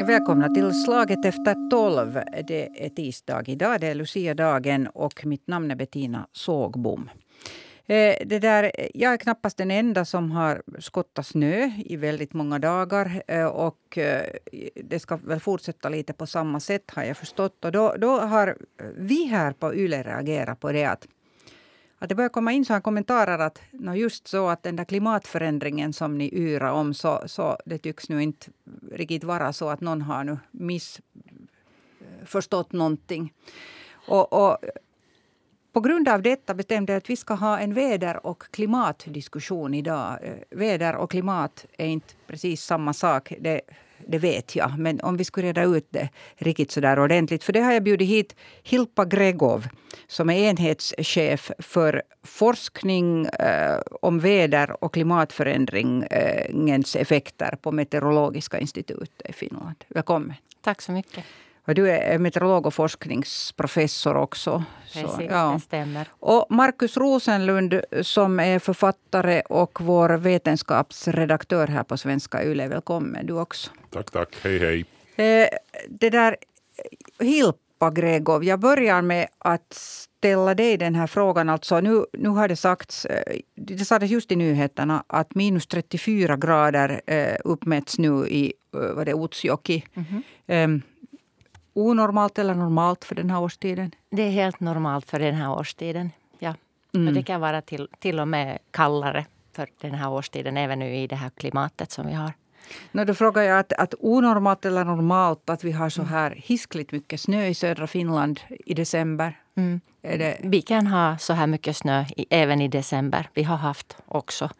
Välkomna till Slaget efter tolv. Det är tisdag idag, det är Lucia-dagen och mitt namn är Bettina Sågbom. Eh, det där, jag är knappast den enda som har skottat snö i väldigt många dagar. Eh, och eh, det ska väl fortsätta lite på samma sätt har jag förstått. Och då, då har vi här på YLE reagerat på det att att det börjar komma in så här kommentarer att no just så att den där klimatförändringen som ni yrar om så, så det tycks nu inte riktigt vara så att någon har nu missförstått eh, någonting. Och, och på grund av detta bestämde jag att vi ska ha en väder och klimatdiskussion idag. Eh, väder och klimat är inte precis samma sak. Det det vet jag. Men om vi skulle reda ut det riktigt så där ordentligt. För det har jag bjudit hit Hilpa Gregov som är enhetschef för forskning eh, om väder och klimatförändringens effekter på Meteorologiska institutet i Finland. Välkommen. Tack så mycket. Och du är meteorolog och forskningsprofessor också. Precis, så, ja. det stämmer. Och Markus Rosenlund som är författare och vår vetenskapsredaktör här på Svenska Yle. Välkommen du också. Tack, tack. Hej, hej. Eh, det där Hilpa Gregov, jag börjar med att ställa dig den här frågan. Alltså, nu, nu har det sagts, eh, det sades just i nyheterna att minus 34 grader eh, uppmätts nu i vad det, Utsjoki. Mm -hmm onormalt eller normalt för den här årstiden? Det är helt normalt för den här årstiden. Ja. Mm. Och det kan vara till, till och med kallare för den här årstiden, även nu i det här klimatet som vi har. No, då frågar jag att, att onormalt eller normalt att vi har så här hiskligt mycket snö i södra Finland i december? Mm. Det... Vi kan ha så här mycket snö i, även i december. Vi har haft också.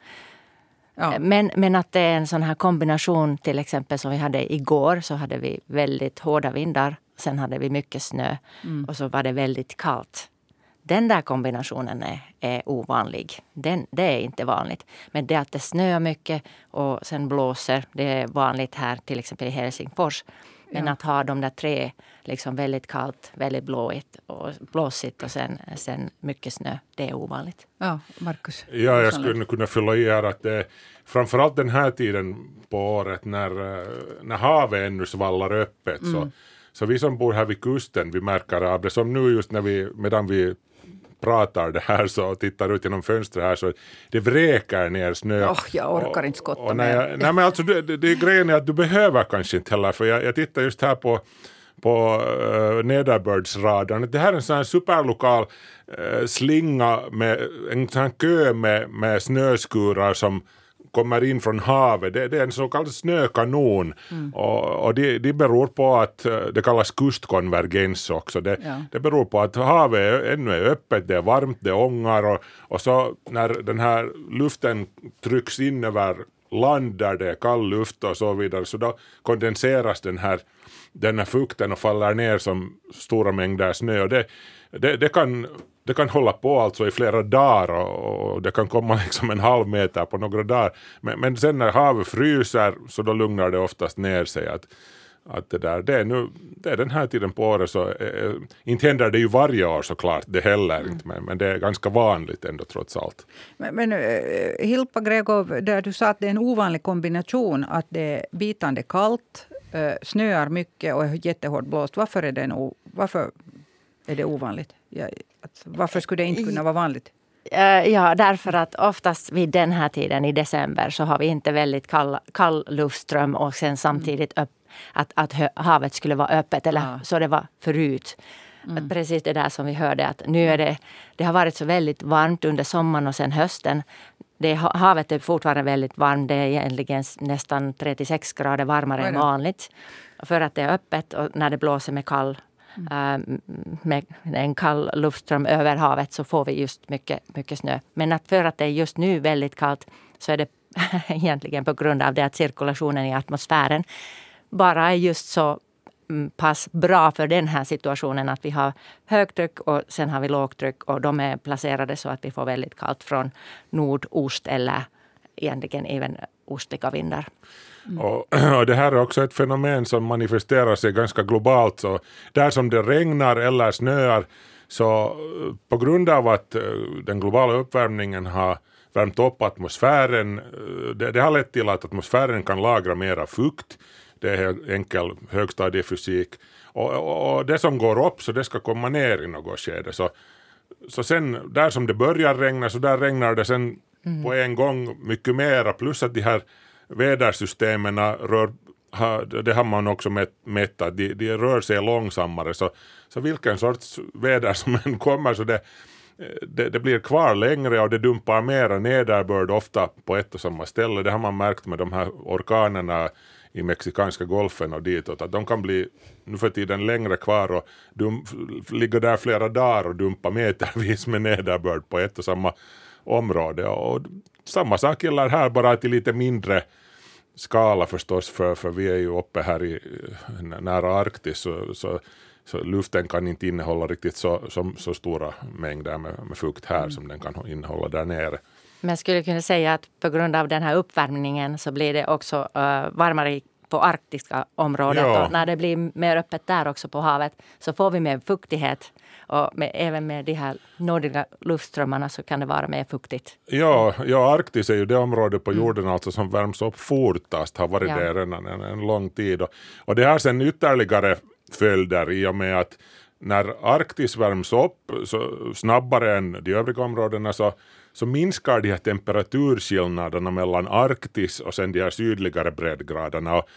Ja. Men, men att det är en sån här kombination, till exempel som vi hade igår, så hade vi väldigt hårda vindar. Sen hade vi mycket snö mm. och så var det väldigt kallt. Den där kombinationen är, är ovanlig. Den, det är inte vanligt. Men det att det snöar mycket och sen blåser, det är vanligt här till exempel i Helsingfors. Men ja. att ha de där tre, liksom väldigt kallt, väldigt blåigt och blåsigt och sen, sen mycket snö, det är ovanligt. Ja, Markus? Ja, jag skulle kunna fylla i här att det framförallt den här tiden på året när, när havet ännu svallar öppet mm. så, så vi som bor här vid kusten, vi märker av det som nu just när vi, medan vi pratar det här så och tittar ut genom fönstret här så det vräker ner snö. Oh, jag orkar inte skotta mer. Nej men alltså det, det, det grejen är att du behöver kanske inte heller för jag, jag tittar just här på på uh, nederbördsradarn. Det här är en sån här superlokal uh, slinga med en sån här kö med, med snöskurar som kommer in från havet, det, det är en så kallad snökanon. Mm. Och, och det, det beror på att eh, det kallas kustkonvergens också. Det, ja. det beror på att havet är, ännu är öppet, det är varmt, det ångar och, och så när den här luften trycks in över land där det är kall luft och så vidare så då kondenseras den här, den här fukten och faller ner som stora mängder snö. Och det, det, det kan det kan hålla på alltså i flera dagar och, och, det kan komma liksom en halv meter på några dagar. Men, men sen när havet fryser så då lugnar det oftast ner sig. Att, att det, där, det, är nu, det är den här tiden på året så eh, inte händer det ju varje år såklart, det heller mm. inte, men, men det är ganska vanligt ändå trots allt. Men, men uh, Hilpa Gregov, där du sa att det är en ovanlig kombination att det är bitande kallt, uh, snöar mycket och är jättehårt blåst. Varför är, det varför är det ovanligt? Ja, alltså, varför skulle det inte kunna vara vanligt? Eh, ja, därför att oftast vid den här tiden i december så har vi inte väldigt kall, kall luftström och sen samtidigt upp, att, att havet skulle vara öppet, eller ja. så det var förut. Mm. Precis det där som vi hörde att nu är det, det har varit så väldigt varmt under sommaren och sen hösten. Det, havet är fortfarande väldigt varmt, det är egentligen nästan 36 grader varmare än vanligt. För att det är öppet och när det blåser med kall Mm. Äh, med en kall luftström över havet så får vi just mycket, mycket snö. Men att för att det är just nu väldigt kallt så är det egentligen på grund av det att cirkulationen i atmosfären bara är just så mm, pass bra för den här situationen att vi har högtryck och sen har vi lågtryck och de är placerade så att vi får väldigt kallt från nordost eller egentligen även ostliga vindar. Mm. Och, och, det här är också ett fenomen som manifesterar sig ganska globalt. Så där som det regnar eller snöar så eh, på grund av att eh, den globala uppvärmningen har värmt upp atmosfären, eh, det, det har lett till att atmosfären kan lagra mera fukt. det är enkel högstadiefysik. Och, och, och det som går upp, så det ska komma ner i något skede. Så, så sen, där som det börjar regna, så där regnar det sen mm. på en gång mycket mera. Plus att de här vädersystemen rör det har man också mätt att de, de rör sig långsammare så, så vilken sorts väder som än kommer så det, det, det, blir kvar längre och det dumpar mera nederbörd ofta på ett och samma ställe. Det har man märkt med de här orkanerna i mexikanska golfen och ditåt, att de kan bli nu för tiden längre kvar och dum, ligga där flera dagar och dumpa metervis med nederbörd på ett och samma område. Och samma sak gäller här, bara till lite mindre skala förstås, för, för vi är ju uppe här i, nära Arktis, så, så, så luften kan inte innehålla riktigt så, så, så stora mängder med, med fukt här mm. som den kan innehålla där nere. Men skulle kunna säga att på grund av den här uppvärmningen så blir det också uh, varmare på arktiska området. Ja. Och när det blir mer öppet där också på havet så får vi mer fuktighet. Och med, även med de här nordliga luftströmmarna så kan det vara mer fuktigt. Ja, ja Arktis är ju det område på mm. jorden mm. alltså som värms upp fortast, har varit ja. det redan en, en lång tid. Och, och det har sen ytterligare följder i och med att när Arktis värms upp så snabbare än de övriga områdena så, så minskar de här temperaturskillnaderna mellan Arktis och sen de här sydligare breddgraderna. Och,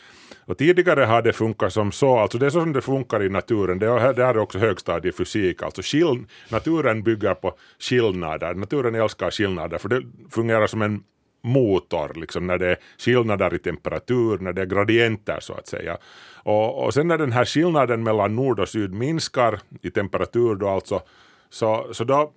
och tidigare har det funkat som så, alltså det är så som det funkar i naturen, det är, det är också högstadiefysik, alltså skill, naturen bygger på skillnader, naturen älskar skillnader för det fungerar som en motor, liksom när det är skillnader i temperatur, när det är gradienter så att säga. Och, och sen när den här skillnaden mellan nord och syd minskar i temperatur då alltså, så, så då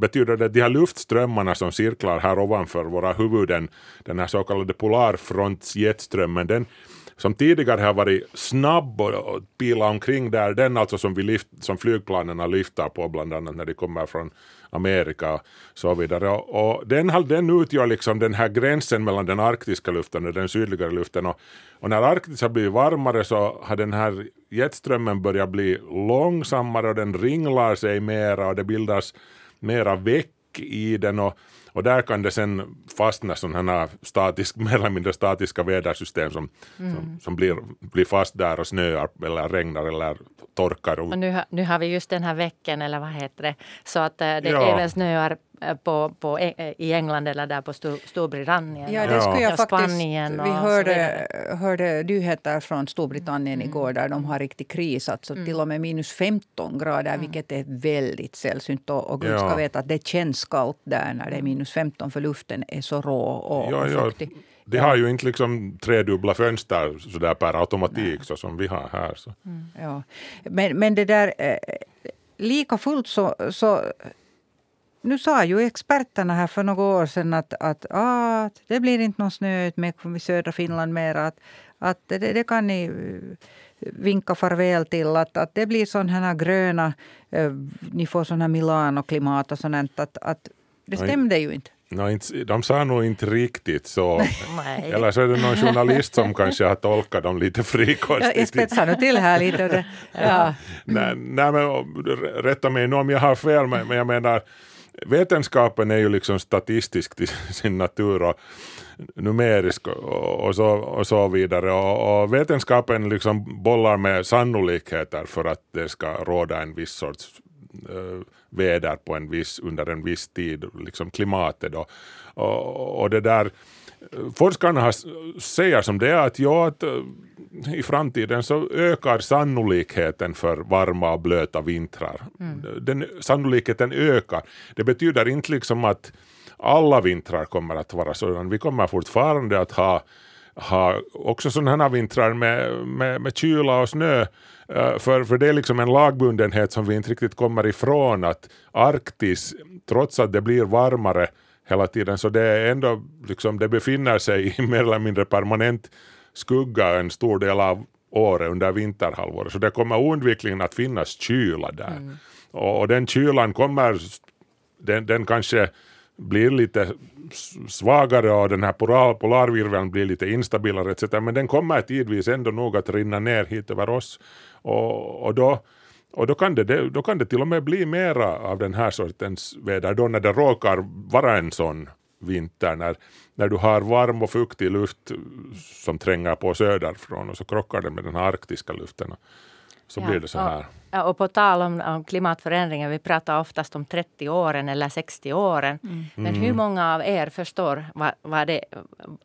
betyder det att de här luftströmmarna som cirklar här ovanför våra huvuden, den här så kallade polarfrontsjetströmmen, den som tidigare har varit snabb och pila omkring där, den alltså som, vi lyft, som flygplanen lyfter på bland annat när de kommer från Amerika och så vidare. Och, och den, den utgör liksom den här gränsen mellan den arktiska luften och den sydligare luften. Och, och när Arktis har blivit varmare så har den här jetströmmen börjat bli långsammare och den ringlar sig mera och det bildas mera väck i den. Och, och där kan det sen fastna sådana statisk, mer eller mindre statiska vädersystem som, mm. som, som, blir, blir fast där och snöar eller regnar eller torkar. Och nu, nu har vi just den här veckan eller vad heter det, så att eh, det ja. även snöar på, på, eh, i England eller där på Storbritannien. Ja, det skulle jag faktiskt. Spanien vi hörde, hörde nyheter från Storbritannien mm. igår där de har riktig kris. Alltså mm. till och med minus 15 grader, mm. vilket är väldigt sällsynt. Och, och Gud ja. ska veta att det känns kallt där när det är minus 15 för luften är så rå och, ja, och fuktig. Ja. De har ju inte liksom tredubbla fönster så där per automatik så som vi har här. Så. Mm. Ja. Men, men det där, eh, lika fullt så, så nu sa ju experterna här för några år sedan att, att, ah, det blir inte någon snö med i södra Finland mer. Att, att det, det kan ni eh, vinka farväl till. Att, att det blir sådana här gröna, eh, ni får sådana här Milano-klimat och sånt. Att, att det stämde ju inte. No, de sa nog inte riktigt så. Eller så är det någon journalist som kanske har tolkat dem lite frikostigt. Jag spetsar nu till här lite. ja. nej, nej, men rätta mig nu om jag har fel, men jag menar vetenskapen är ju liksom statistisk till sin natur och numerisk och, så, och så vidare. Och, och, vetenskapen liksom bollar med sannolikheter för att det ska råda en viss sorts äh, väder på en viss, under en viss tid, liksom klimatet. Då. Och, och det där, eh, forskarna säger som det är att, ja, att eh, i framtiden så ökar sannolikheten för varma och blöta vintrar. Mm. Den, sannolikheten ökar. Det betyder inte liksom att alla vintrar kommer att vara sådana. Vi kommer fortfarande att ha, ha också sådana här vintrar med, med, med kyla och snö. Uh, för, för det är liksom en lagbundenhet som vi inte riktigt kommer ifrån att Arktis, trots att det blir varmare hela tiden, så det är ändå liksom, det befinner sig i mer eller mindre permanent skugga en stor del av året under vinterhalvåret. Så det kommer oundvikligen att finnas kyla där. Mm. Och, och, den kylan kommer, den, den kanske blir lite svagare och den här polar, polarvirveln blir lite instabilare etc. Men den kommer tidvis ändå nog att rinna ner hit över oss. Och, och då och då kan, det, då kan det till och med bli mera av den här sortens väder då när det råkar vara en sån vinter när, när du har varm och fuktig luft som tränger på söderifrån och så krockar det med den här arktiska luften. Så ja, blir det så här. Och, ja, och på tal om, om, klimatförändringar, vi pratar oftast om 30 åren eller 60 åren. Mm. Men hur mm. många av er förstår vad, vad det,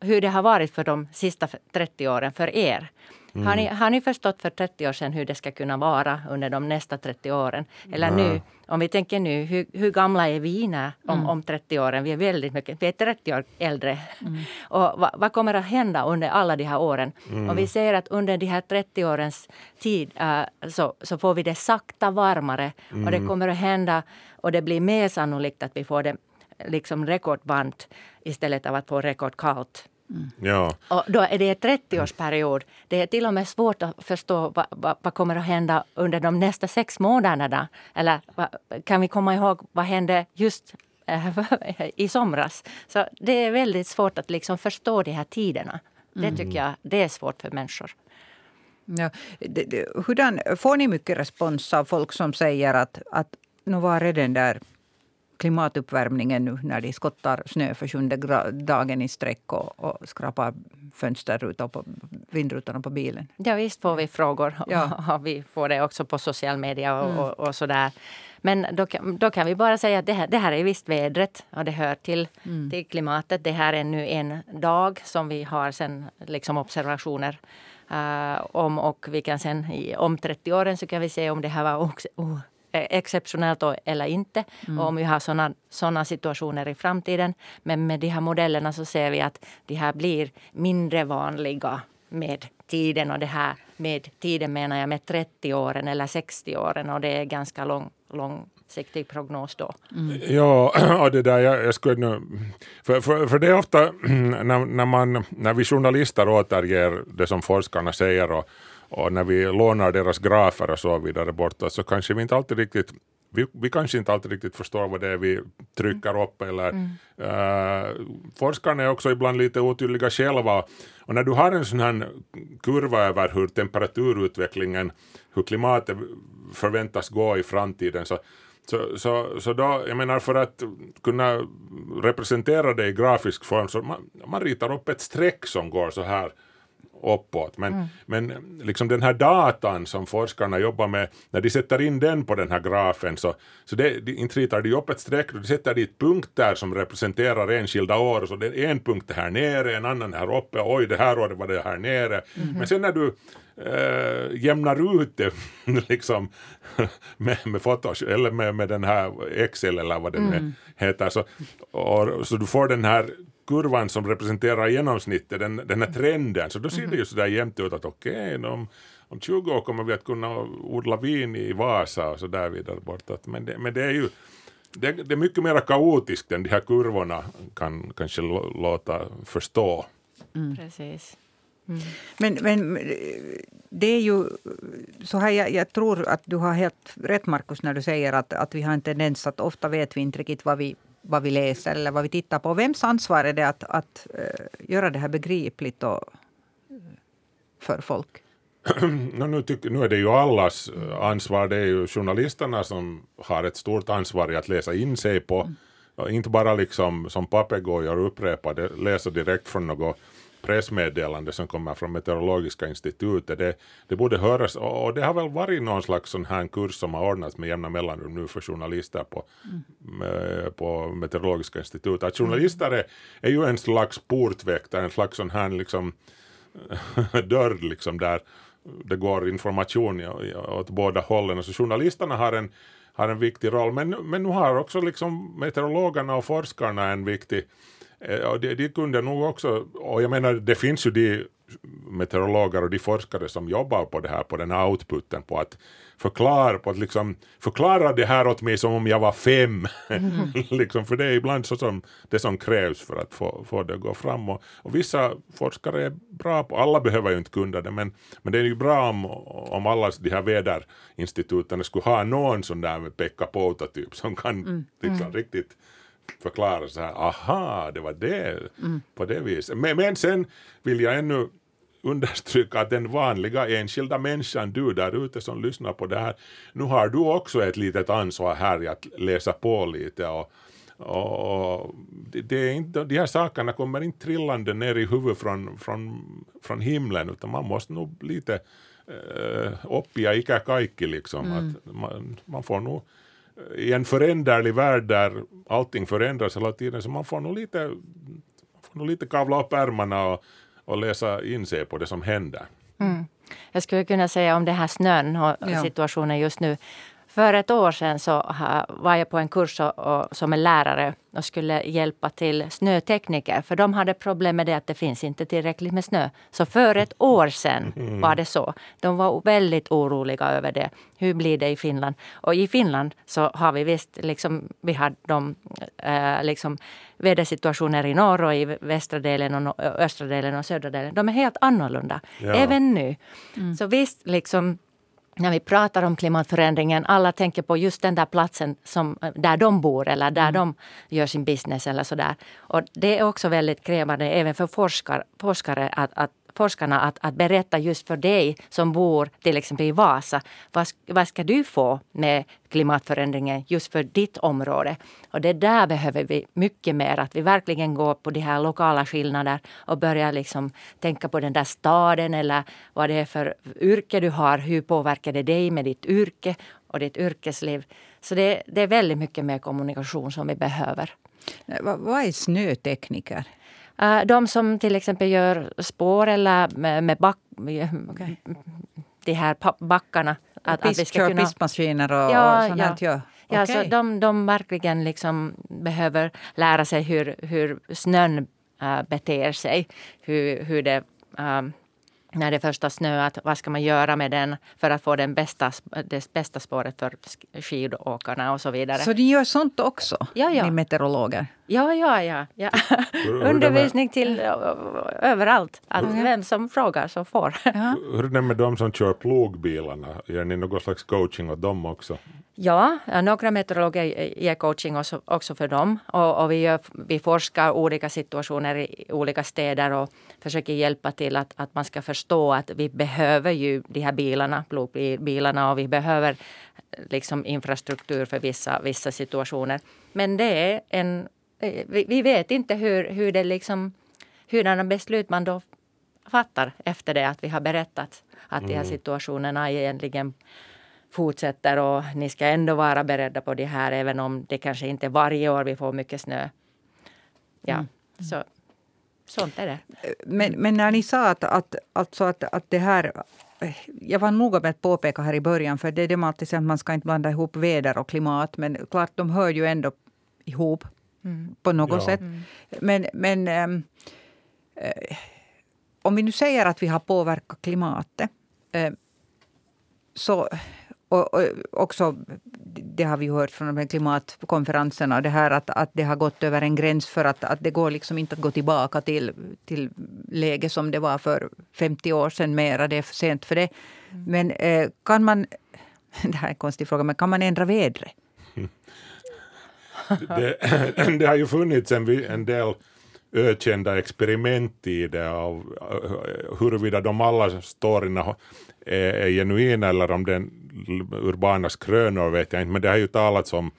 hur det har varit för de sista 30 åren för er? Mm. Har, ni, har ni förstått för 30 år sedan hur det ska kunna vara under de nästa 30 åren? Eller mm. nu, om vi tänker nu, hur, hur gamla är vi när, om, mm. om 30 åren? Vi är väldigt mycket, vi är 30 år äldre. Mm. Och vad, vad, kommer att hända under alla de här åren? Mm. Om vi ser att under de här 30 årens tid uh, så, så får vi det sakta varmare och det mm. kommer att hända och det blir mer sannolikt att vi får det liksom rekordvarmt istället av att få rekordkallt. Mm. Ja. Och då är det en 30-årsperiod. Det är till och med svårt att förstå vad, vad, vad, kommer att hända under de nästa sex månaderna. Eller kan vi komma ihåg vad hände just äh, i somras? Så det är väldigt svårt att liksom förstå de här tiderna. Det mm. tycker jag det är svårt för människor. Ja, det, det, hurdan, får ni mycket respons av folk som säger att, att nu var det den där klimatuppvärmningen nu när de skottar snö för sjunde dagen i sträck och, och skrapar fönsterrutor på vindrutorna på bilen. Ja, visst får vi frågor. Ja. Vi får det också på social media och, mm. och, och sådär. Men då, då, kan vi bara säga att det här, det här är visst vädret och det hör till, mm. till klimatet. Det här är nu en dag som vi har sen liksom observationer om och vi kan sen om 30 åren så kan vi se om det här var uh, exceptionellt eller inte. Mm. Och om vi har såna situationer i framtiden. Men med de här modellerna så ser vi att de här blir mindre vanliga med tiden. Och det här med tiden menar jag med 30 åren eller 60 åren. Och det är ganska lång, långsiktig prognos då. Mm. Ja, det där jag, jag skulle nu... För, för, för det är ofta när, när, man, när vi journalister återger det som forskarna säger och och när vi lånar deras grafer och så vidare bortåt så kanske vi inte alltid riktigt vi, vi kanske inte alltid riktigt förstår vad det är vi trycker upp. Eller, mm. uh, forskarna är också ibland lite otydliga själva. Och när du har en sån här kurva över hur temperaturutvecklingen, hur klimatet förväntas gå i framtiden, så, så, så, så då, jag menar för att kunna representera det i grafisk form, så man, man ritar upp ett streck som går så här uppåt. Men, mm. men liksom den här datan som forskarna jobbar med, när de sätter in den på den här grafen så, så det, de, inte ritar de upp ett streck, de sätter dit punkter som representerar enskilda år. Så det är en punkt här nere, en annan här uppe, oj det här året var det här nere. Mm. Men sen när du äh, jämnar ut det liksom, med, med Photoshop eller med, med den här Excel eller vad den mm. heter så, och, så du får den här kurvan som representerar genomsnittet, den, den här trenden, så då ser det ju sådär jämnt ut att okej, okay, om, om 20 år kommer vi att kunna odla vin i Vasa och så där vidare bortåt. Men det, men det är ju det, det är mycket mer kaotiskt än de här kurvorna kan kanske låta förstå. Mm. Precis. Mm. Men, men det är ju så här, jag, jag, tror att du har helt rätt Markus när du säger att, att vi har en tendens att ofta vet vi inte riktigt vad vi vad vi läser eller vad vi tittar på. Vems ansvar är det att, att uh, göra det här begripligt och, uh, för folk? no, nu, tyck, nu är det ju allas eh, ansvar. Det är ju journalisterna som har ett stort ansvar i att läsa in sig på, mm. inte bara liksom som papegojor upprepa det, läsa direkt från något pressmeddelande som kommer från Meteorologiska institutet. Det, det borde höras och det har väl varit någon slags sån här kurs som har ordnats med jämna mellanrum nu för journalister på, mm. på Meteorologiska institutet. Att journalister är, är ju en slags portväktare, en slags sån här liksom dörr liksom där det går information åt båda hållen. Alltså journalisterna har en, har en viktig roll men, men nu har också liksom meteorologerna och forskarna en viktig Ja, de, de kunde nog också, och jag menar det finns ju de meteorologer och de forskare som jobbar på det här, på den här outputen, på att förklara, på att liksom förklara det här åt mig som om jag var fem. Mm. liksom, för det är ibland så som det som krävs för att få, få det att gå fram. Och, och vissa forskare är bra på, alla behöver ju inte kunna det, men, men det är ju bra om, om alla de här väderinstituten skulle ha någon sån där Pekka Pouta typ som kan mm. liksom mm. riktigt förklara så här, aha, det var det mm. på det viset. Men, men sen vill jag ännu understryka att den vanliga enskilda människan, du där ute som lyssnar på det här, nu har du också ett litet ansvar här i att läsa på lite och, Och det är inte, de här sakerna kommer inte trillande ner i huvudet från, från, från himlen utan man måste nog lite äh, oppia ikä kaikki liksom. Mm. Att man, man får nog i en föränderlig värld där allting förändras hela tiden så man får nog lite, får nog lite kavla upp ärmarna och, och läsa in sig på det som händer. Mm. Jag skulle kunna säga om det här snön och ja. situationen just nu för ett år sedan så var jag på en kurs och, som en lärare och skulle hjälpa till snötekniker. För de hade problem med det att det finns inte tillräckligt med snö. Så för ett år sedan mm. var det så. De var väldigt oroliga över det. Hur blir det i Finland? Och i Finland så har vi visst, liksom, vi har de äh, liksom, vädersituationer i norr och i västra delen och östra delen och södra delen. De är helt annorlunda. Ja. Även nu. Mm. Så visst, liksom när vi pratar om klimatförändringen, alla tänker på just den där platsen som, där de bor eller där mm. de gör sin business eller sådär. Och det är också väldigt krävande även för forskar, forskare att, att forskarna att, att berätta just för dig som bor till exempel i Vasa. Vad, vad ska du få med klimatförändringen just för ditt område? Och det där behöver vi mycket mer. Att vi verkligen går på de här lokala skillnader och börjar liksom tänka på den där staden eller vad det är för yrke du har. Hur påverkar det dig med ditt yrke och ditt yrkesliv? Så det, det är väldigt mycket mer kommunikation som vi behöver. Vad är snötekniker? Uh, de som till exempel gör spår eller med, med back, okay. de här backarna. Att, Pist, att vi ska kör kunna, pistmaskiner och, ja, och sånt ja. ja. Ja, okay. så de, de verkligen liksom behöver lära sig hur, hur snön uh, beter sig. Hur, hur det um, när det första snöat, vad ska man göra med den för att få den bästa, det bästa spåret för skidåkarna och så vidare. Så ni gör sånt också, ja, ja. ni meteorologer? Ja, ja, ja. ja. Undervisning till överallt. Att vem som frågar så får. Ja. Hur är det med de som kör plogbilarna? Gör ni någon slags coaching åt dem också? Ja, några meteorologer ger coaching också, också för dem. Och, och vi, gör, vi forskar olika situationer i olika städer och försöker hjälpa till att, att man ska förstå att vi behöver ju de här bilarna, plogbilarna och vi behöver liksom infrastruktur för vissa, vissa situationer. Men det är en vi, vi vet inte hur, hur det liksom, hurdana beslut man då fattar efter det att vi har berättat att mm. de här mm. situationerna egentligen fortsätter och ni ska ändå vara beredda på det här även om det kanske inte varje år vi får mycket snö. Ja, mm. så sånt är det. Men, men när ni sa att, att, alltså att, att det här jag var noga med att påpeka här i början, för det är det man alltid säger att man ska inte blanda ihop väder och klimat, men klart de hör ju ändå ihop mm. på något ja. sätt. Mm. Men, men ähm, äh, om vi nu säger att vi har påverkat klimatet äh, så och, och, också, det har vi hört från de här klimatkonferenserna, det här att, att det har gått över en gräns för att, att det går liksom inte att gå tillbaka till, till läge som det var för 50 år sedan mera. Det är för sent för det. Mm. Men eh, kan man, det här är en konstig fråga, men kan man ändra vädret? det, det, har ju funnits en, en del ökända experiment i det av eh, huruvida de alla storyna är, eh, är genuina eller om det är urbana skrönor vet jag inte, men det har ju talats om,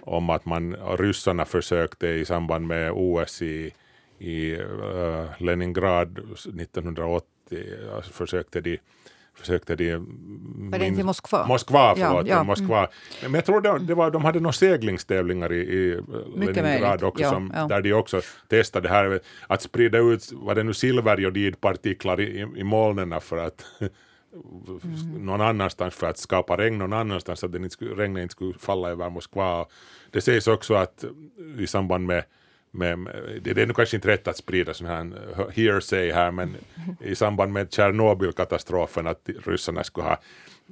om att man, ryssarna försökte i samband med OS i, i uh, Leningrad 1980, alltså försökte de försökte de... Var det inte Moskva? Moskva, förlåt. Ja, ja. Moskva. Mm. Men jag tror det, det var, de hade några seglingstävlingar i, i Leningrad också, som, ja, där de också testade det här att sprida ut, vad det nu, silverjodidpartiklar i, i, i molnen för att mm. någon annanstans för att skapa regn någon annanstans så att inte skulle, regnet inte skulle falla över Moskva. Det sägs också att i samband med med, det är nog kanske inte rätt att sprida sån här hearsay här, men i samband med Tjernobylkatastrofen att ryssarna skulle ha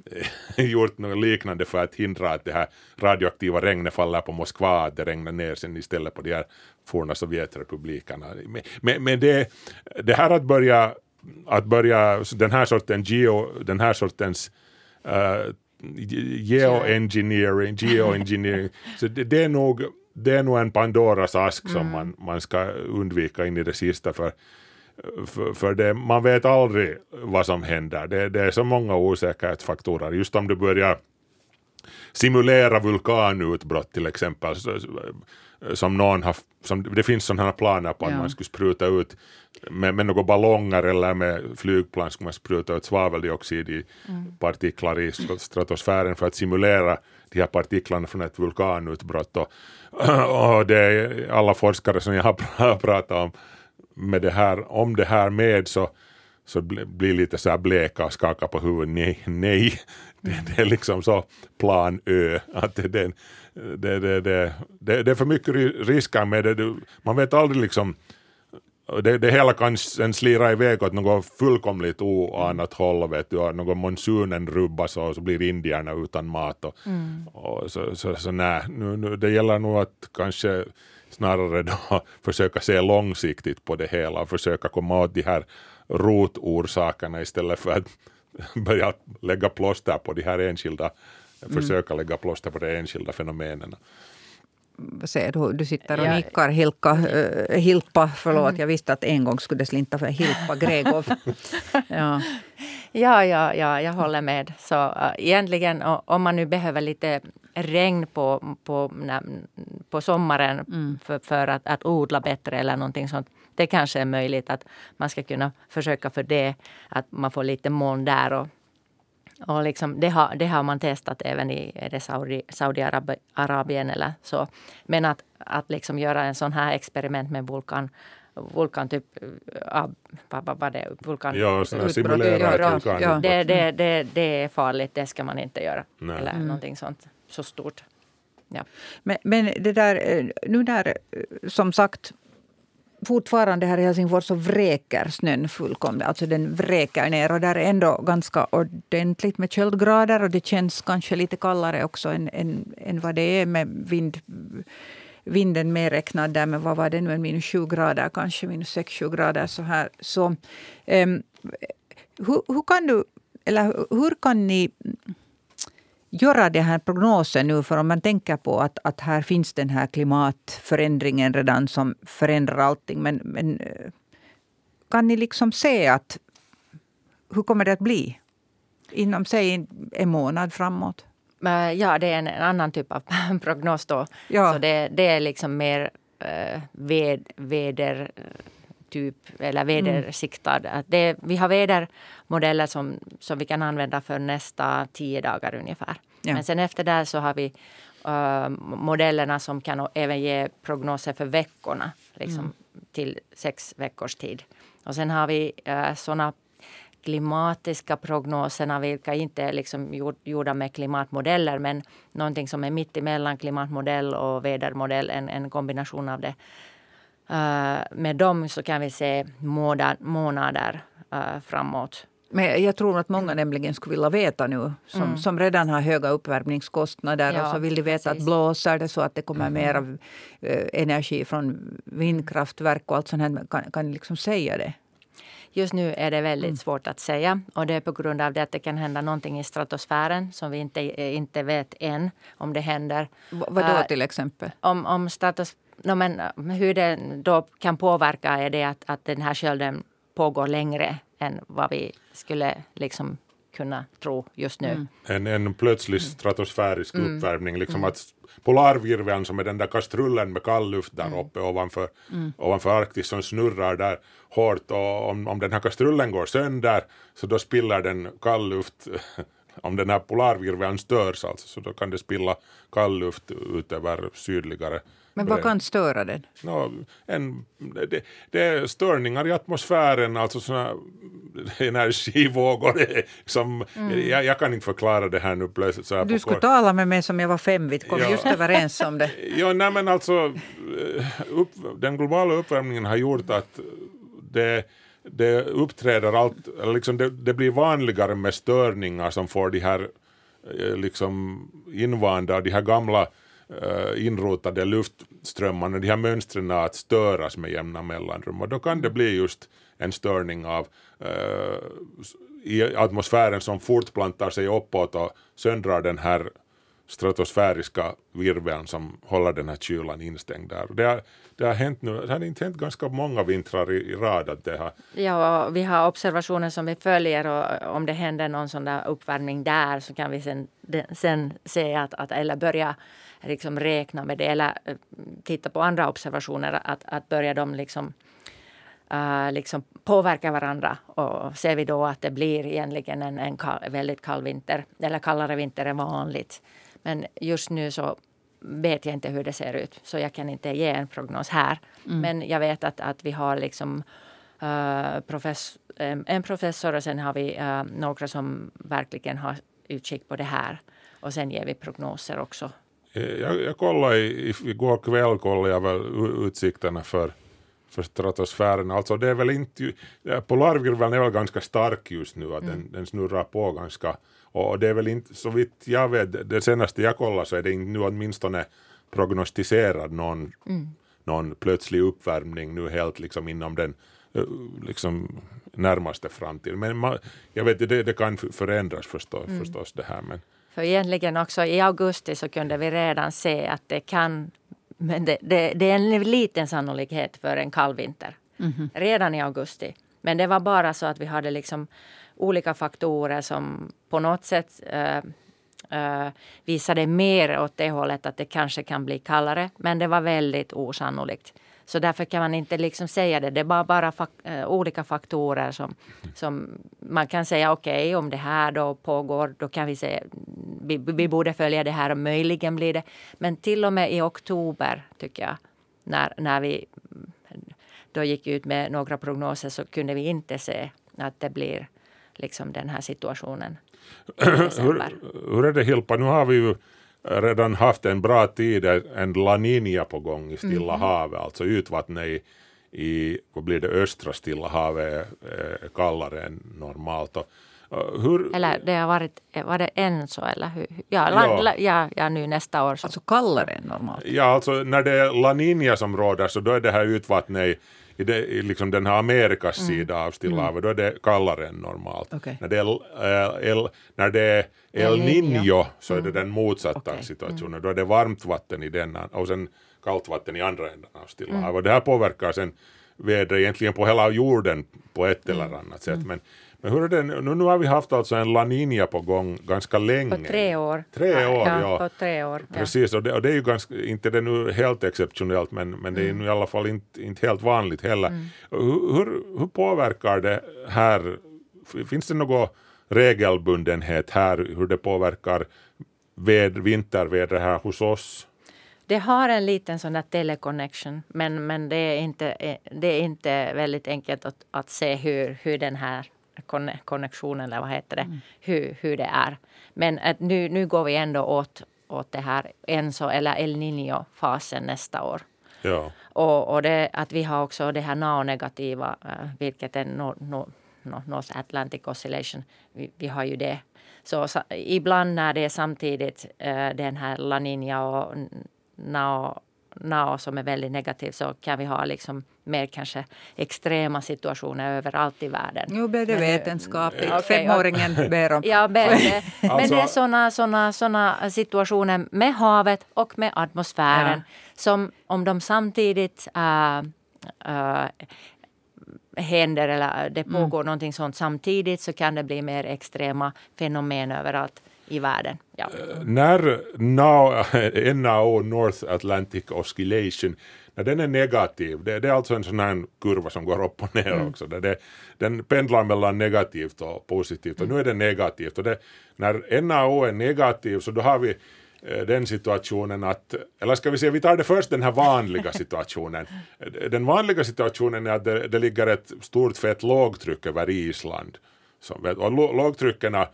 gjort något liknande för att hindra att det här radioaktiva regnet faller på Moskva, att det regnar ner sen istället på de här forna Sovjetrepublikerna. Men, men, men det, det här att börja, att börja den här sortens geo, den här sortens uh, geoengineering, geoengineering, så det, det är nog det är nog en Pandoras ask mm. som man, man ska undvika in i det sista för, för, för det, man vet aldrig vad som händer. Det, det är så många osäkerhetsfaktorer. Just om du börjar simulera vulkanutbrott till exempel. Som någon har, som, det finns sådana planer på att ja. man skulle spruta ut med, med några ballonger eller med flygplan skulle man spruta ut svaveldioxid i mm. partiklar i stratosfären för att simulera de här partiklarna från ett vulkanutbrott. Och, och det är alla forskare som jag har pratat om med det här, om det här med så, så blir lite så här bleka och skaka på huvudet. Nej, nej, det, det är liksom så plan Ö. Att det, det, det, det, det, det, är för mycket risker med det. Man vet aldrig liksom det, det hela kan sen slira iväg åt något fullkomligt oanat håll, vet du, någon monsunen rubbas och så blir indierna utan mat. Och, mm. och så, så, så nej, nu, nu, det gäller nog att kanske snarare då försöka se långsiktigt på det hela och försöka komma åt de här rotorsakerna istället för att börja lägga plåster på de här enskilda, mm. försöka lägga plåster på de enskilda fenomenen ser du, du sitter och nickar Hilka, äh, Hilpa, förlåt mm. jag visste att en gång skulle det slinta för Hilpa Gregov. ja. ja, ja, ja, jag håller med. Så uh, egentligen om man nu behöver lite regn på, på, när, på sommaren mm. för, för att, att, odla bättre eller någonting sånt. Det kanske är möjligt att man ska kunna försöka för det, att man får lite moln där och och liksom, det, har, det har man testat även i det Saudi, Saudiarabien eller så. Men att, att liksom göra en sån här experiment med vulkan vulkan typ, äh, vad var det, vulkan... Ja, simulera ett vulkan. Ja. Det, det, det, det är farligt, det ska man inte göra. Nej. Eller mm. någonting sånt, så stort. Ja. Men, men det där, eh, nu när eh, som sagt fortfarande här i Helsingfors så vräker snön fullkomligt. Alltså den vräker ner och där är ändå ganska ordentligt med köldgrader och det känns kanske lite kallare också än, än, än vad det är med vind, vinden medräknad där. Men vad var det nu, minus sju grader kanske, minus sex, sju grader så här. Så, ehm, um, hur, hur kan du, eller hur kan ni göra den här prognosen nu? För om man tänker på att, att här finns den här klimatförändringen redan som förändrar allting. Men, men eh, kan ni liksom se att hur kommer det att bli inom säg en månad framåt? Ja, det är en, annan typ av prognos då. Ja. Så det, det är liksom mer äh, ved, väder typ, eller vädersiktad. Mm. Det, vi har vädermodeller som, som vi kan använda för nästa tio dagar ungefär. Ja. Men sen efter det så har vi uh, modellerna som kan även ge prognoser för veckorna. Liksom, mm. till sex veckors tid. Och sen har vi uh, såna klimatiska prognoserna vilka inte är liksom gjorda med klimatmodeller men någonting som är mitt emellan klimatmodell och vädermodell, en, en kombination av det. Uh, med dem så kan vi se månad, månader uh, framåt. Men jag tror att många nämligen skulle vilja veta nu, som, mm. som redan har höga uppvärmningskostnader ja, och så vill de veta precis. att blåser det så att det kommer mm. mer av, uh, energi från vindkraftverk och allt sånt här. Kan, kan liksom säga det? Just nu är det väldigt mm. svårt att säga och det är på grund av det att det kan hända någonting i stratosfären som vi inte, inte vet än om det händer. V vad då till exempel? Om, om stratos No, men eh, hur det då kan påverka är det att, att den här skölden pågår längre än vad vi skulle liksom kunna tro just nu. Mm. En, en plötslig stratosfärisk mm. uppvärmning, liksom mm. att polarvirveln som är den där kastrullen med kall luft där mm. uppe ovanför, mm. ovanför Arktis som snurrar där hårt och om, om den här kastrullen går sönder så då spiller den kall luft om den här polarvirveln störs alltså så då kan det spilla kall luft ut över sydligare men vad kan störa den? No, en, det, det, är störningar i atmosfären, alltså såna energivågor. Som, mm. jag, jag, kan inte förklara det här nu plötsligt. Så här du skulle tala med mig som jag var fem, vi kom ja. just överens om det. ja, nej men alltså, upp, den globala uppvärmningen har gjort att det det uppträder allt, liksom det, det, blir vanligare med störningar som får de här eh, liksom invanda, de här gamla uh, inrotade luftströmmarna, de här mönstren att störas med jämna mellanrum och då kan det bli just en störning av uh, i atmosfären som fortplantar sig uppåt och söndrar den här stratosfäriska virveln som håller den här kylan instängd där. Det har, det har hänt nu, det har inte hänt ganska många vintrar i, i rad att det har... Ja, och vi har observationer som vi följer och om det händer någon sån där uppvärmning där så kan vi sen, sen se att, att eller börja liksom räkna med det eller eh, titta på andra observationer att, att börja de liksom Uh, liksom påverka varandra och ser vi då att det blir egentligen en, en kall, väldigt kall vinter eller kallare vinter än vanligt men just nu så vet jag inte hur det ser ut så jag kan inte ge en prognos här. Mm. Men jag vet att, att vi har liksom uh, profess, en professor och sen har vi uh, några som verkligen har utkik på det här. Och sen ger vi prognoser också. Jag, jag kollade i, igår kväll kollade jag väl utsikterna för, för stratosfären. Alltså det är väl inte, polarvirveln är väl ganska stark just nu, att mm. den, den snurrar på ganska och det är väl inte, så vitt jag vet, det senaste jag kollade så är det inte nu åtminstone prognostiserad någon, mm. någon plötslig uppvärmning nu helt liksom inom den liksom närmaste framtiden. Men man, jag vet, det, det kan förändras förstås, mm. förstås det här. Men. För egentligen också i augusti så kunde vi redan se att det kan men det, det, det är en liten sannolikhet för en kall vinter. Mm. Redan i augusti. Men det var bara så att vi hade liksom olika faktorer som på något sätt uh, uh, visade mer åt det hållet att det kanske kan bli kallare. Men det var väldigt osannolikt. Så därför kan man inte liksom säga det. Det är bara, bara fak uh, olika faktorer som, som man kan säga okej okay, om det här då pågår då kan vi säga vi, vi borde följa det här och möjligen blir det. Men till och med i oktober tycker jag när, när vi då gick ut med några prognoser så kunde vi inte se att det blir liksom den här situationen. hur, hur är det Hilpa, nu har vi ju redan haft en bra tid, en La Nina på gång i Stilla mm. havet, alltså utvattnet i, i vad blir det, östra Stilla havet är kallare än normalt. Och, hur, eller det har varit, var det än så eller hur? Ja, la, la, ja, ja, nu nästa år. Så. Alltså kallare än normalt? Ja, alltså när det är La Nina som råder så då är det här utvattnet i det, i liksom den här Amerikas mm. sida av Stilla mm. havet, då är det kallare än normalt. Okay. När, det är, äh, el, när det är El Niño så är det mm. den motsatta okay. situationen, mm. då är det varmt vatten i denna och sen kallt vatten i andra änden av Stilla havet. Det här påverkar sen vädret egentligen på hela jorden på ett eller annat sätt. Men men hur är det, nu, nu har vi haft alltså en La Nina på gång ganska länge. På tre år. Tre år, ja. ja. På tre år, ja. Precis, och det, och det, är ju ganska, inte det nu helt exceptionellt, men, men det är mm. nu i alla fall inte, inte helt vanligt heller. Mm. Hur, hur, hur påverkar det här, finns det någon regelbundenhet här, hur det påverkar ved, vinterväder här hos oss? Det har en liten sån där teleconnection men, men det, är inte, det är inte väldigt enkelt att, att se hur, hur den här konnektionen eller vad heter det, mm. hur, hur det är. Men att nu, nu går vi ändå åt, åt det här Enso eller El Niño-fasen nästa år. Ja. Och, och det, att vi har också det här NAO-negativa, uh, vilket är no, no, no, North Atlantic Oscillation. Vi, vi har ju det. Så, så, ibland när det är samtidigt uh, den här La Niña och NAO NAO som är väldigt negativ så kan vi ha liksom mer kanske extrema situationer överallt i världen. Nu blir det vetenskapligt. Okay, Femåringen ber om... Ja, men, det, men alltså... det är såna, såna, såna situationer med havet och med atmosfären ja. som om de samtidigt äh, äh, händer eller det mm. pågår mm. någonting sånt samtidigt så kan det bli mer extrema fenomen överallt i världen. Ja. Uh, när NAO, NAO, North Atlantic Oscillation, när den är negativ, det, det, är alltså en sån här kurva som går upp och ner mm. också, det, det, den pendlar mellan negativt och positivt och mm. nu är det negativt. Och det, när NAO är negativ så då har vi eh, den situationen att, eller ska vi se, vi tar det först den här vanliga situationen. Den vanliga situationen är att det, det ligger ett stort fett lågtryck över Island. Som, och lågtryckerna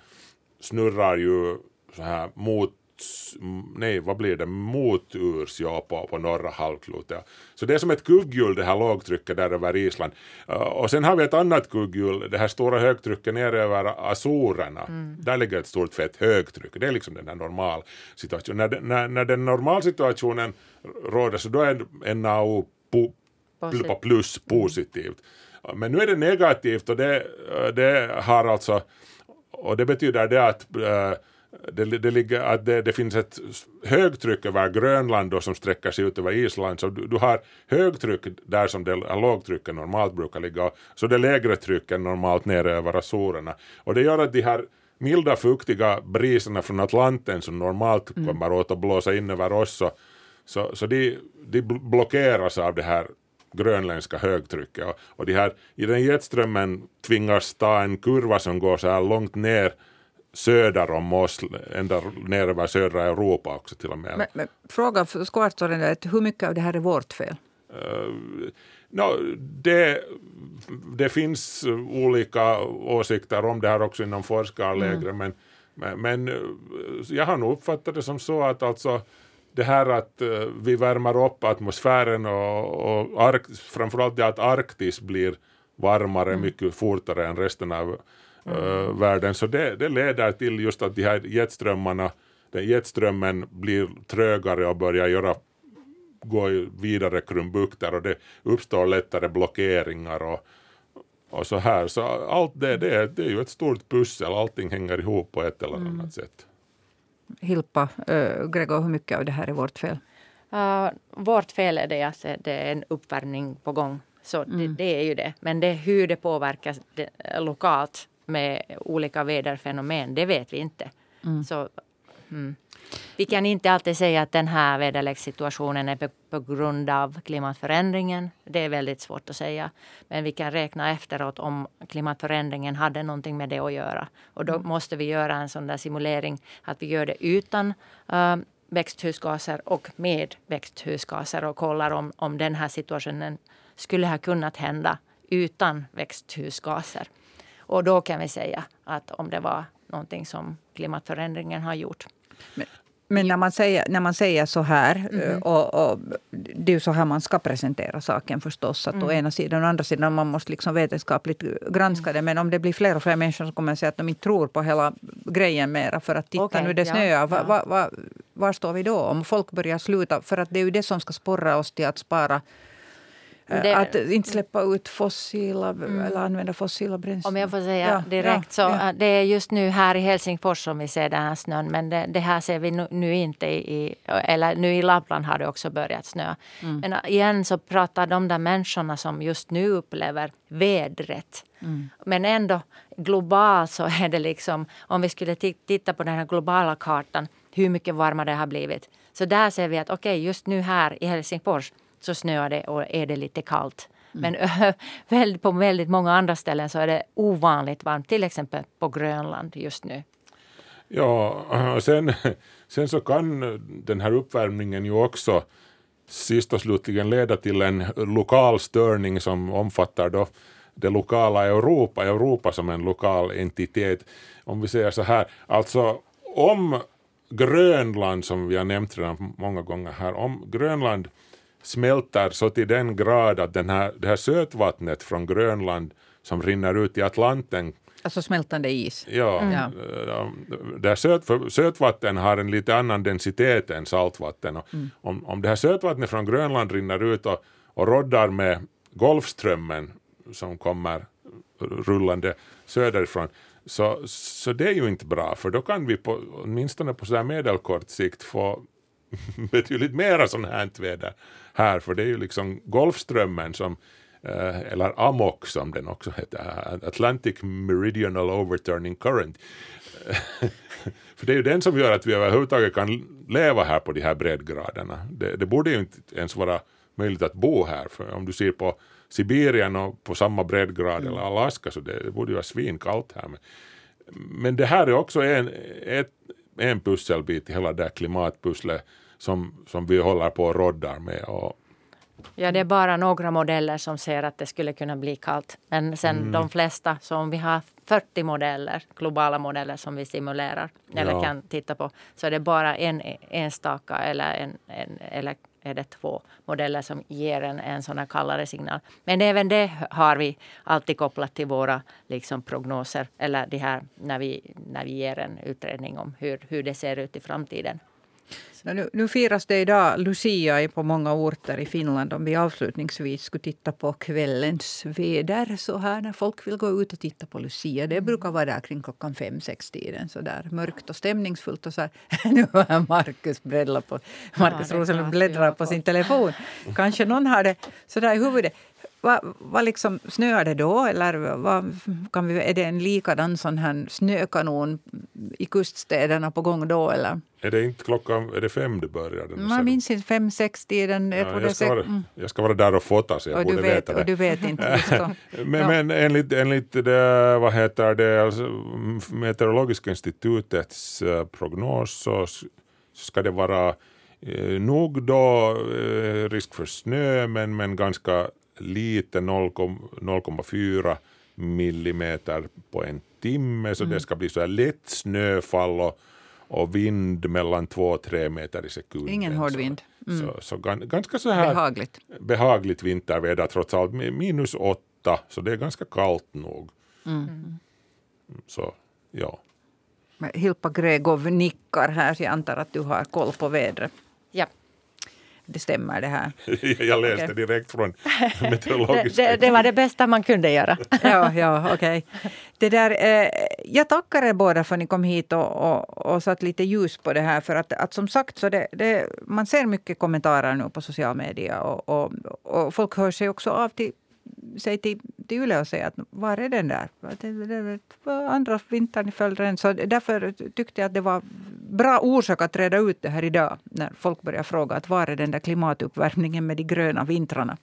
snurrar ju så här mot nej, vad blir det, moturs ja, på, på norra halvklotet. Så det är som ett kugghjul det här lågtrycket där över Island. Uh, och sen har vi ett annat kugghjul, det här stora högtrycket ner över Azorerna. Mm. Där ligger ett stort fett högtryck. Det är liksom den här normal situationen. När, när, när den normalsituationen råder så då är NAO po, på plus positivt. Men nu är det negativt och det, det har alltså och det betyder det att äh, det, det, ligger, att det, det, finns ett högtryck över Grönland då, som sträcker sig ut över Island. Så du, du har högtryck där som det lågtrycket normalt brukar ligga. Så det lägre trycket normalt nere över Azorerna. Och det gör att de här milda fuktiga briserna från Atlanten som normalt mm. kommer åt att blåsa in över oss så, så, så de, de blockeras av det här grönländska högtrycket. Och, och de här, i den jetströmmen tvingas ta en kurva som går så här långt ner söder om oss, ända ner över södra Europa också till och med. Men, men fråga kvarstår hur mycket av det här är vårt fel? Uh, no, det, det finns olika åsikter om det här också inom forskarlägret mm. men, men, men, eh, jag har nog uppfattat det som så att alltså det här att uh, vi värmer upp atmosfären och, och Ark, framförallt det att Arktis blir varmare mm. mycket fortare än resten av mm. världen. Så det, det leder till just att de här jetströmmarna, den jetströmmen blir trögare och börjar göra gå vidare krumbukter och det uppstår lättare blockeringar och, och så här. Så allt det, det, det är ju ett stort pussel, allting hänger ihop på ett eller annat mm. sätt. Hilpa, äh, Gregor, hur mycket av det här är vårt fel? Uh, vårt fel är det att det är en uppvärmning på gång. Så mm. det, det, är ju det. Men det hur det påverkas det, lokalt med olika väderfenomen, det vet vi inte. Mm. Så, mm. Vi kan inte alltid säga att den här väderlekssituationen är på, på, grund av klimatförändringen. Det är väldigt svårt att säga. Men vi kan räkna efteråt om klimatförändringen hade någonting med det att göra. Och då mm. måste vi göra en sån där simulering att vi gör det utan uh, växthusgaser och med växthusgaser och kollar om, om den här situationen skulle ha kunnat hända utan växthusgaser. Och då kan vi säga att om det var någonting som klimatförändringen har gjort. Men, men när, man säger, när man säger så här, mm. och, och, det är ju så här man ska presentera saken förstås. Att mm. Å ena sidan och andra sidan man måste liksom vetenskapligt granska det. Men om det blir fler och fler människor som kommer att säga att de inte tror på hela grejen mera. För att titta okay, nu det snöar. Ja, va, va, va, var står vi då? Om folk börjar sluta. För att det är ju det som ska sporra oss till att spara det, att inte släppa ut fossila mm. eller använda fossila bränslen. Om jag får säga ja, direkt så ja. det är just nu här i Helsingfors som vi ser den här snön men det, det här ser vi nu, nu, inte i, eller nu i Lappland har det också börjat snö. Mm. Men igen så pratar de där människorna som just nu upplever vädret. Mm. Men ändå globalt så är det liksom om vi skulle titta på den här globala kartan hur mycket varmare det har blivit. Så där ser vi att okej okay, just nu här i Helsingfors så snöar det och är det lite kallt. Mm. Men på väldigt många andra ställen så är det ovanligt varmt, till exempel på Grönland just nu. Ja, sen, sen så kan den här uppvärmningen ju också sist och slutligen leda till en lokal störning som omfattar då det lokala Europa, Europa som en lokal entitet. Om vi säger så här, alltså om Grönland, som vi har nämnt redan många gånger här, om Grönland smälter så till den grad att den här, det här sötvattnet från Grönland som rinner ut i Atlanten Alltså smältande is? Ja. Mm. ja. Där söt, sötvatten har en lite annan densitet än saltvatten. Mm. om, om det här sötvattnet från Grönland rinner ut och, och roddar med Golfströmmen som kommer rullande söderifrån så, så det är ju inte bra för då kan vi på, åtminstone på så här medelkort sikt få betydligt mera sånt här väder här, för det är ju liksom Golfströmmen som eh, eller AMOC som den också heter, Atlantic Meridional Overturning Current. för det är ju den som gör att vi överhuvudtaget kan leva här på de här breddgraderna. Det, det borde ju inte ens vara möjligt att bo här, för om du ser på Sibirien och på samma breddgrad mm. eller Alaska så det, det borde ju vara svinkallt här. Men, men det här är också en, ett, en pusselbit i hela det här klimatpusslet som, som vi håller på och roddar med. Och, Ja, det är bara några modeller som ser att det skulle kunna bli kallt. Men sen mm. de flesta, så om vi har 40 modeller, globala modeller som vi simulerar eller ja. kan titta på, så är det bara en enstaka eller, en, en, eller är det två modeller som ger en, en sån här kallare signal. Men även det har vi alltid kopplat till våra liksom, prognoser eller det här när vi, när vi ger en utredning om hur, hur det ser ut i framtiden. Nu, nu firas det idag Lucia på många orter i Finland. Om vi avslutningsvis skulle titta på kvällens väder så här när folk vill gå ut och titta på Lucia. Det brukar vara där kring klockan fem, sex tiden. Så där mörkt och stämningsfullt. Och så här. Nu har Markus på, Markus ja, Rosenlund bläddrar på sin telefon. Kanske någon har det så där i huvudet. Vad, vad liksom, snöar det då? Eller vad, kan vi, är det en likadan sån här snökanon i kuststäderna på gång då? Eller? Är det inte klockan är det fem det börjar? Man minns inte fem, sex tiden. Ja, jag, ska vara, mm. jag ska vara där och fota så jag och borde vet, veta det. Och du vet inte. men, ja. men enligt, enligt det, vad heter det, alltså, Meteorologiska institutets uh, prognos så ska det vara eh, nog då eh, risk för snö men, men ganska lite 0,4 millimeter på en timme så mm. det ska bli så här lätt snöfall och, och vind mellan 2 och 3 meter i sekunden. Ingen hård vind. Mm. Så, så, ganska så här behagligt, behagligt vinterväder trots allt. Minus 8 så det är ganska kallt nog. Mm. Så ja. Hilpa Gregov nickar här så jag antar att du har koll på vädret. Ja det stämmer det här. Jag läste direkt från meteorologiska. det, det, det, var det bästa man kunde göra. ja, ja okej. Okay. eh, jag tackar er båda för att ni kom hit och, och, och satt lite ljus på det här. För att, att som sagt, så det, det, man ser mycket kommentarer nu på social media och, och, och folk hör sig också av till Säg till, till Yle och säga att var är den där? Andra vintern i följd Så därför tyckte jag att det var bra orsak att reda ut det här idag när folk börjar fråga att var är den där klimatuppvärmningen med de gröna vintrarna?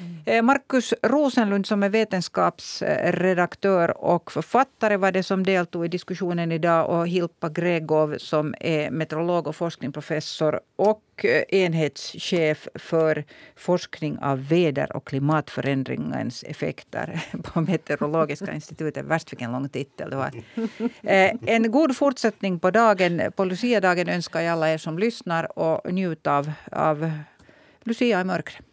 Mm. Eh, Markus Rosenlund som är vetenskapsredaktör och författare var det som deltog i diskussionen idag och Hilpa Gregov som är meteorolog och forskningsprofessor och eh, enhetschef för forskning av väder och klimatförändringens effekter på Meteorologiska institutet. Värst vilken lång titel det var. Eh, en god fortsättning på dagen, på Lucia-dagen önskar jag alla er som lyssnar och njut av, av Lucia i mörkret.